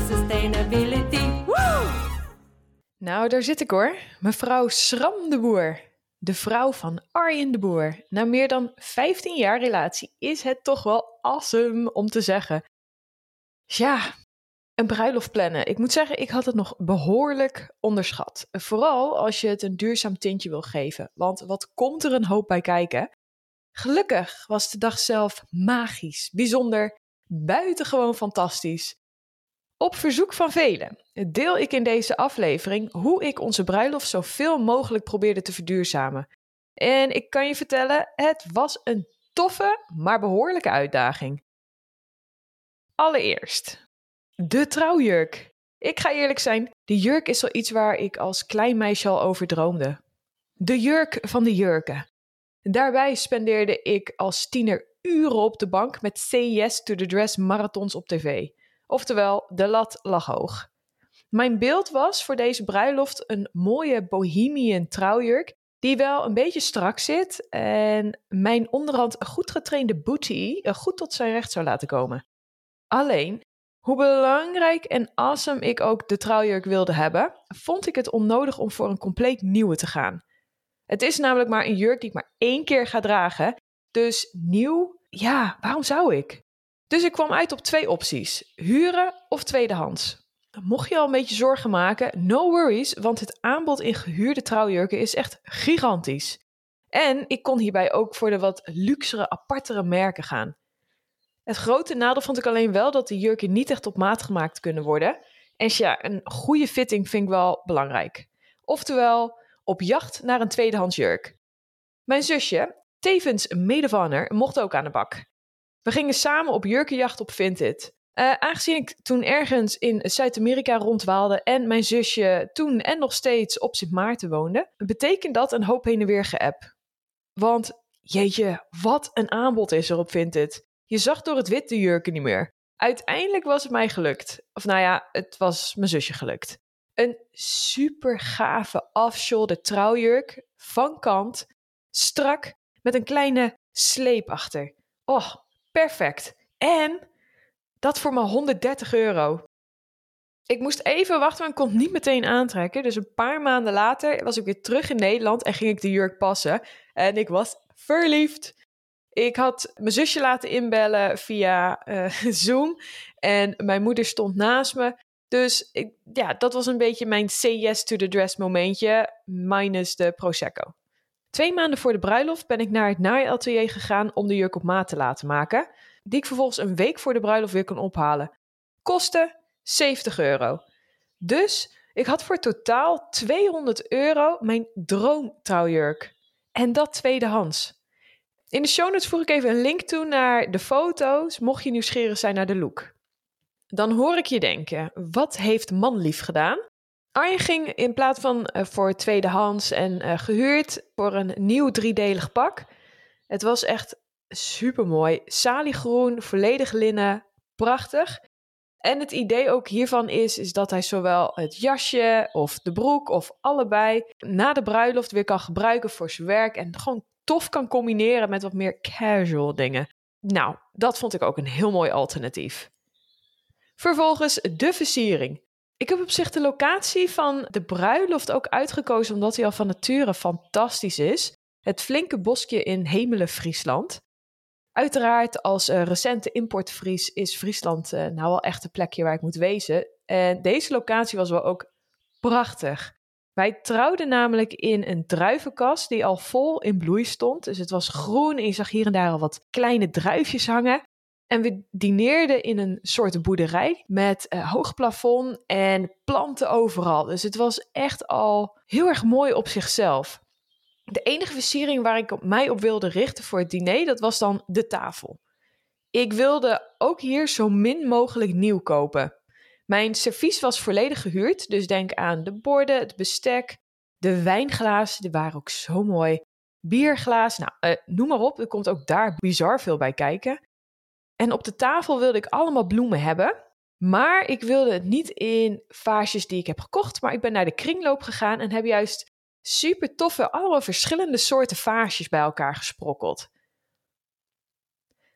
sustainability. Nou, daar zit ik hoor. Mevrouw Schram de Boer. De vrouw van Arjen de Boer. Na meer dan 15 jaar relatie is het toch wel awesome om te zeggen. Ja, een bruiloft plannen. Ik moet zeggen, ik had het nog behoorlijk onderschat. Vooral als je het een duurzaam tintje wil geven. Want wat komt er een hoop bij kijken? Gelukkig was de dag zelf magisch, bijzonder, buitengewoon fantastisch. Op verzoek van velen deel ik in deze aflevering hoe ik onze bruiloft zoveel mogelijk probeerde te verduurzamen. En ik kan je vertellen, het was een toffe, maar behoorlijke uitdaging. Allereerst, de trouwjurk. Ik ga eerlijk zijn, de jurk is wel iets waar ik als klein meisje al over droomde. De jurk van de jurken. Daarbij spendeerde ik als tiener uren op de bank met Say Yes to the Dress marathons op tv. Oftewel, de lat lag hoog. Mijn beeld was voor deze bruiloft een mooie bohemian trouwjurk die wel een beetje strak zit en mijn onderhand goed getrainde booty goed tot zijn recht zou laten komen. Alleen, hoe belangrijk en awesome ik ook de trouwjurk wilde hebben, vond ik het onnodig om voor een compleet nieuwe te gaan. Het is namelijk maar een jurk die ik maar één keer ga dragen, dus nieuw, ja, waarom zou ik? Dus ik kwam uit op twee opties: huren of tweedehands. Mocht je al een beetje zorgen maken, no worries, want het aanbod in gehuurde trouwjurken is echt gigantisch. En ik kon hierbij ook voor de wat luxere, apartere merken gaan. Het grote nadeel vond ik alleen wel dat de jurken niet echt op maat gemaakt kunnen worden. En ja, een goede fitting vind ik wel belangrijk. Oftewel, op jacht naar een tweedehands jurk. Mijn zusje, tevens medevanner, mocht ook aan de bak. We gingen samen op jurkenjacht op Vinted. Uh, aangezien ik toen ergens in Zuid-Amerika rondwaalde en mijn zusje toen en nog steeds op Sint Maarten woonde, betekent dat een hoop heen en weer geapp. Want jeetje, wat een aanbod is er op Vinted. Je zag door het wit de jurken niet meer. Uiteindelijk was het mij gelukt. Of nou ja, het was mijn zusje gelukt. Een super gave off-shoulder trouwjurk van kant, strak, met een kleine sleep achter. Oh, perfect. En dat voor maar 130 euro. Ik moest even wachten, want ik kon het niet meteen aantrekken. Dus een paar maanden later was ik weer terug in Nederland en ging ik de jurk passen. En ik was verliefd. Ik had mijn zusje laten inbellen via uh, Zoom. En mijn moeder stond naast me. Dus ik, ja, dat was een beetje mijn say yes to the dress momentje. Minus de Prosecco. Twee maanden voor de bruiloft ben ik naar het naaiatelier gegaan om de jurk op maat te laten maken die ik vervolgens een week voor de bruiloft weer kan ophalen. Kostte 70 euro. Dus ik had voor totaal 200 euro mijn droomtrouwjurk. En dat tweedehands. In de show notes voeg ik even een link toe naar de foto's, mocht je nieuwsgierig zijn naar de look. Dan hoor ik je denken, wat heeft Manlief gedaan? Arjen ging in plaats van uh, voor tweedehands en uh, gehuurd voor een nieuw driedelig pak. Het was echt super mooi. Saliegroen, volledig linnen, prachtig. En het idee ook hiervan is, is dat hij zowel het jasje of de broek of allebei na de bruiloft weer kan gebruiken voor zijn werk en gewoon tof kan combineren met wat meer casual dingen. Nou, dat vond ik ook een heel mooi alternatief. Vervolgens de versiering. Ik heb op zich de locatie van de bruiloft ook uitgekozen omdat hij al van nature fantastisch is. Het flinke bosje in Hemelen, Friesland. Uiteraard, als uh, recente importvries is Friesland uh, nou wel echt een plekje waar ik moet wezen. En deze locatie was wel ook prachtig. Wij trouwden namelijk in een druivenkast die al vol in bloei stond. Dus het was groen en je zag hier en daar al wat kleine druifjes hangen. En we dineerden in een soort boerderij met uh, hoog plafond en planten overal. Dus het was echt al heel erg mooi op zichzelf. De enige versiering waar ik mij op wilde richten voor het diner, dat was dan de tafel. Ik wilde ook hier zo min mogelijk nieuw kopen. Mijn servies was volledig gehuurd, dus denk aan de borden, het bestek, de wijnglazen, die waren ook zo mooi. Bierglaas, nou, uh, noem maar op, er komt ook daar bizar veel bij kijken. En op de tafel wilde ik allemaal bloemen hebben, maar ik wilde het niet in vaasjes die ik heb gekocht, maar ik ben naar de kringloop gegaan en heb juist super toffe, allemaal verschillende soorten vaasjes bij elkaar gesprokkeld.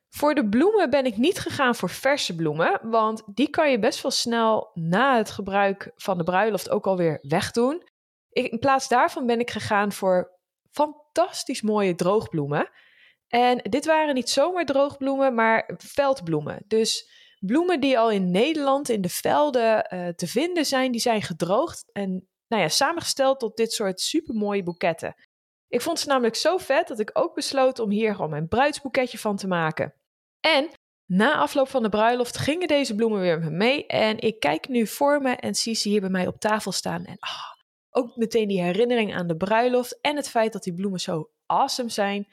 Voor de bloemen ben ik niet gegaan voor verse bloemen, want die kan je best wel snel na het gebruik van de bruiloft ook alweer wegdoen. in plaats daarvan ben ik gegaan voor fantastisch mooie droogbloemen. En dit waren niet zomaar droogbloemen, maar veldbloemen. Dus bloemen die al in Nederland in de velden uh, te vinden zijn, die zijn gedroogd en nou ja, samengesteld tot dit soort supermooie boeketten. Ik vond ze namelijk zo vet dat ik ook besloot om hier gewoon mijn bruidsboeketje van te maken. En na afloop van de bruiloft gingen deze bloemen weer met me mee. En ik kijk nu voor me en zie ze hier bij mij op tafel staan. En oh, ook meteen die herinnering aan de bruiloft en het feit dat die bloemen zo awesome zijn,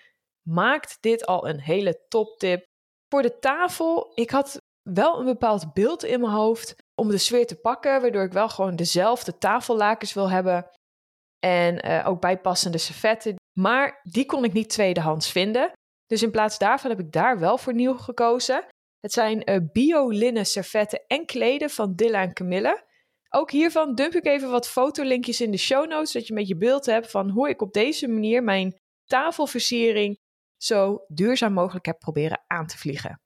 maakt dit al een hele toptip. Voor de tafel, ik had wel een bepaald beeld in mijn hoofd om de sfeer te pakken, waardoor ik wel gewoon dezelfde tafellakens wil hebben. En uh, ook bijpassende servetten. Maar die kon ik niet tweedehands vinden. Dus in plaats daarvan heb ik daar wel voor nieuw gekozen. Het zijn uh, bio-linnen servetten en kleden van Dilla en Camille. Ook hiervan dump ik even wat fotolinkjes in de show notes, zodat je met je beeld hebt van hoe ik op deze manier mijn tafelversiering zo duurzaam mogelijk heb proberen aan te vliegen.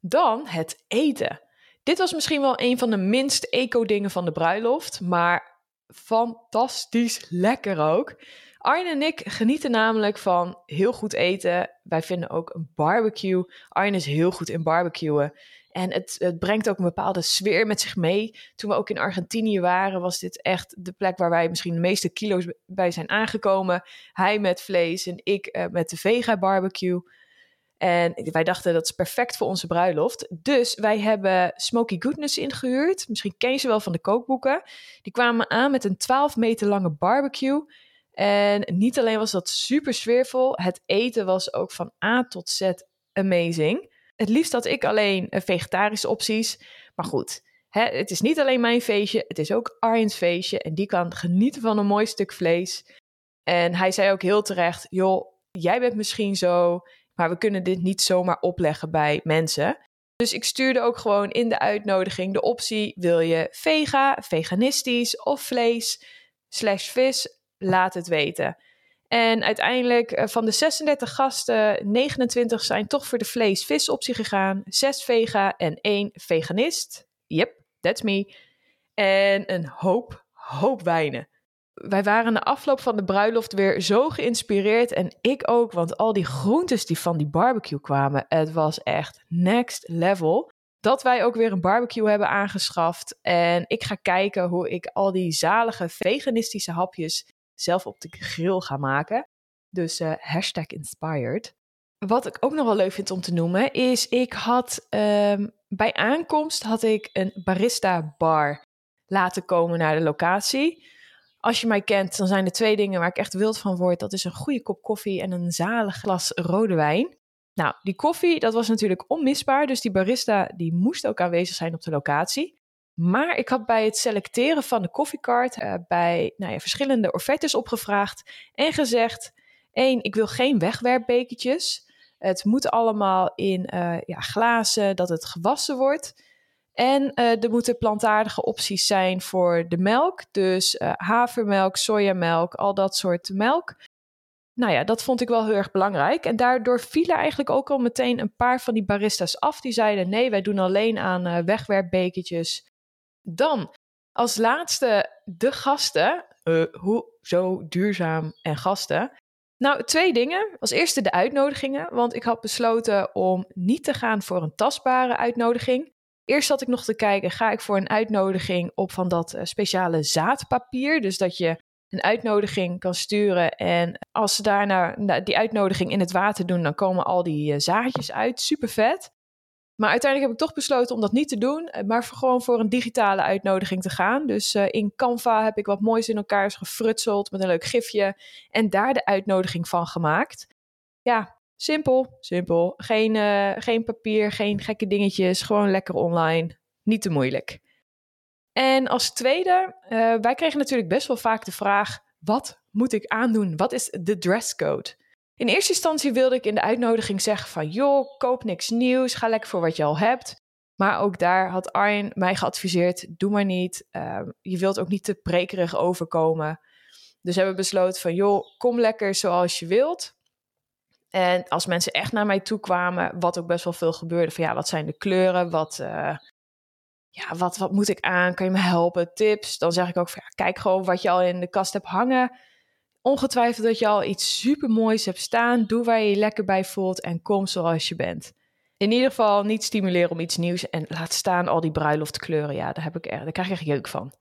Dan het eten. Dit was misschien wel een van de minst eco-dingen van de bruiloft, maar fantastisch lekker ook. Arjen en ik genieten namelijk van heel goed eten. Wij vinden ook een barbecue. Arjen is heel goed in barbecuen. En het, het, brengt ook een bepaalde sfeer met zich mee. Toen we ook in Argentinië waren, was dit echt de plek waar wij misschien de meeste kilo's bij zijn aangekomen. Hij met vlees en ik eh, met de vega barbecue. En wij dachten dat is perfect voor onze bruiloft. Dus wij hebben Smoky Goodness ingehuurd. Misschien ken je ze wel van de kookboeken. Die kwamen aan met een 12 meter lange barbecue. En niet alleen was dat super sfeervol, het eten was ook van A tot Z amazing. Het liefst had ik alleen vegetarische opties. Maar goed, hè, het is niet alleen mijn feestje, het is ook Arjen's feestje. En die kan genieten van een mooi stuk vlees. En hij zei ook heel terecht: joh, jij bent misschien zo, maar we kunnen dit niet zomaar opleggen bij mensen. Dus ik stuurde ook gewoon in de uitnodiging de optie: wil je vega, veganistisch of vlees slash vis? Laat het weten. En uiteindelijk eh, van de 36 gasten, 29 zijn toch voor de vlees-vis optie gegaan. 6 vega en 1 veganist. Yep, that's me. En een hoop, hoop wijnen. Wij waren na afloop van de bruiloft weer zo geïnspireerd. En ik ook, want al die groentes die van die barbecue kwamen, het was echt next level. Dat wij ook weer een barbecue hebben aangeschaft. En ik ga kijken hoe ik al die zalige veganistische hapjes zelf op de grill ga maken. Dus uh, hashtag inspired. Wat ik ook nog wel leuk vind om te noemen is, ik had um, bij aankomst had ik een barista bar laten komen naar de locatie. Als je mij kent, dan zijn er twee dingen waar ik echt wild van word. Dat is een goede kop koffie en een zalig glas rode wijn. Nou, die koffie, dat was natuurlijk onmisbaar. Dus die barista, die moest ook aanwezig zijn op de locatie. Maar ik had bij het selecteren van de koffiecard uh, bij nou ja, verschillende offertes opgevraagd en gezegd: één, ik wil geen wegwerpbekertjes. Het moet allemaal in uh, ja, glazen, dat het gewassen wordt. En uh, er moeten plantaardige opties zijn voor de melk. Dus havermelk, sojamelk, al dat soort melk. Nou ja, dat vond ik wel heel erg belangrijk. En daardoor vielen eigenlijk ook al meteen een paar van die baristas af. Die zeiden: nee, wij doen alleen aan wegwerpbekertjes dan als laatste de gasten. Uh, hoe zo duurzaam en gasten? Nou, twee dingen. Als eerste de uitnodigingen, want ik had besloten om niet te gaan voor een tastbare uitnodiging. Eerst zat ik nog te kijken, ga ik voor een uitnodiging op van dat uh, speciale zaadpapier, dus dat je een uitnodiging kan sturen en als ze daarna die uitnodiging in het water doen, dan komen al die uh, zaadjes uit. Super vet. Maar uiteindelijk heb ik toch besloten om dat niet te doen, eh, maar gewoon voor een digitale uitnodiging te gaan. Dus uh, in Canva heb ik wat moois in elkaar gefrutseld met een leuk gifje en daar de uitnodiging van gemaakt. Ja, simpel, simpel. Geen, uh, geen papier, geen gekke dingetjes, gewoon lekker online. Niet te moeilijk. En als tweede, wij kregen natuurlijk best wel vaak de vraag: wat moet ik aandoen? Wat is de dresscode? In eerste instantie wilde ik in de uitnodiging zeggen van joh, koop niks nieuws, ga lekker voor wat je al hebt. Maar ook daar had Arjen mij geadviseerd, doe maar niet. Ehm, je wilt ook niet te prekerig overkomen. Dus hebben we besloten van joh, kom lekker zoals je wilt. En als mensen echt naar mij toe kwamen, wat ook best wel veel gebeurde, van ja, wat zijn de kleuren? Wat, uh, ja, wat, wat moet ik aan? Kan je me helpen? Tips? Dan zeg ik ook van ja, kijk gewoon wat je al in de kast hebt hangen. Ongetwijfeld dat je al iets super moois hebt staan. Doe waar je je lekker bij voelt en kom zoals je bent. In ieder geval niet stimuleren om iets nieuws en laat staan al die bruiloftkleuren. Ja, daar, heb ik er, daar krijg ik echt jeuk van.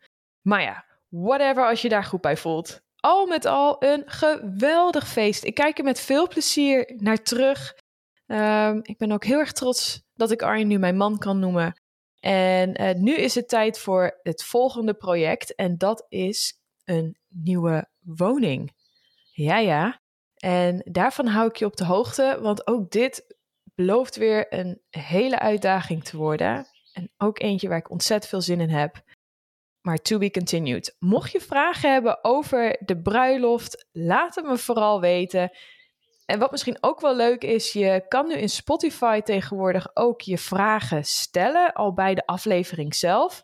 Maar ja, whatever als je daar goed bij voelt. Al met al een geweldig feest. Ik kijk er met veel plezier naar terug. Um, ik ben ook heel erg trots dat ik Arjen nu mijn man kan noemen. En uh, nu is het tijd voor het volgende project. En dat is een nieuwe woning. Ja, ja. En daarvan hou ik je op de hoogte, want ook dit belooft weer een hele uitdaging te worden. En ook eentje waar ik ontzettend veel zin in heb. Maar to be continued. Mocht je vragen hebben over de bruiloft, laat het me vooral weten. En wat misschien ook wel leuk is, je kan nu in Spotify tegenwoordig ook je vragen stellen, al bij de aflevering zelf.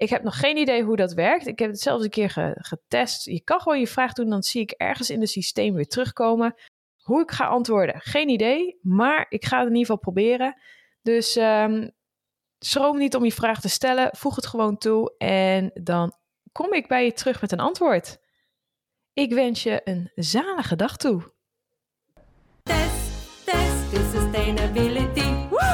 Ik heb nog geen idee hoe dat werkt. Ik heb het zelfs een keer getest. Je kan gewoon je vraag doen, dan zie ik ergens in het systeem weer terugkomen. Hoe ik ga antwoorden, geen idee. Maar ik ga het in ieder geval proberen. Dus um, schroom niet om je vraag te stellen. Voeg het gewoon toe en dan kom ik bij je terug met een antwoord. Ik wens je een zalige dag toe. Test, test, sustainability. Woo!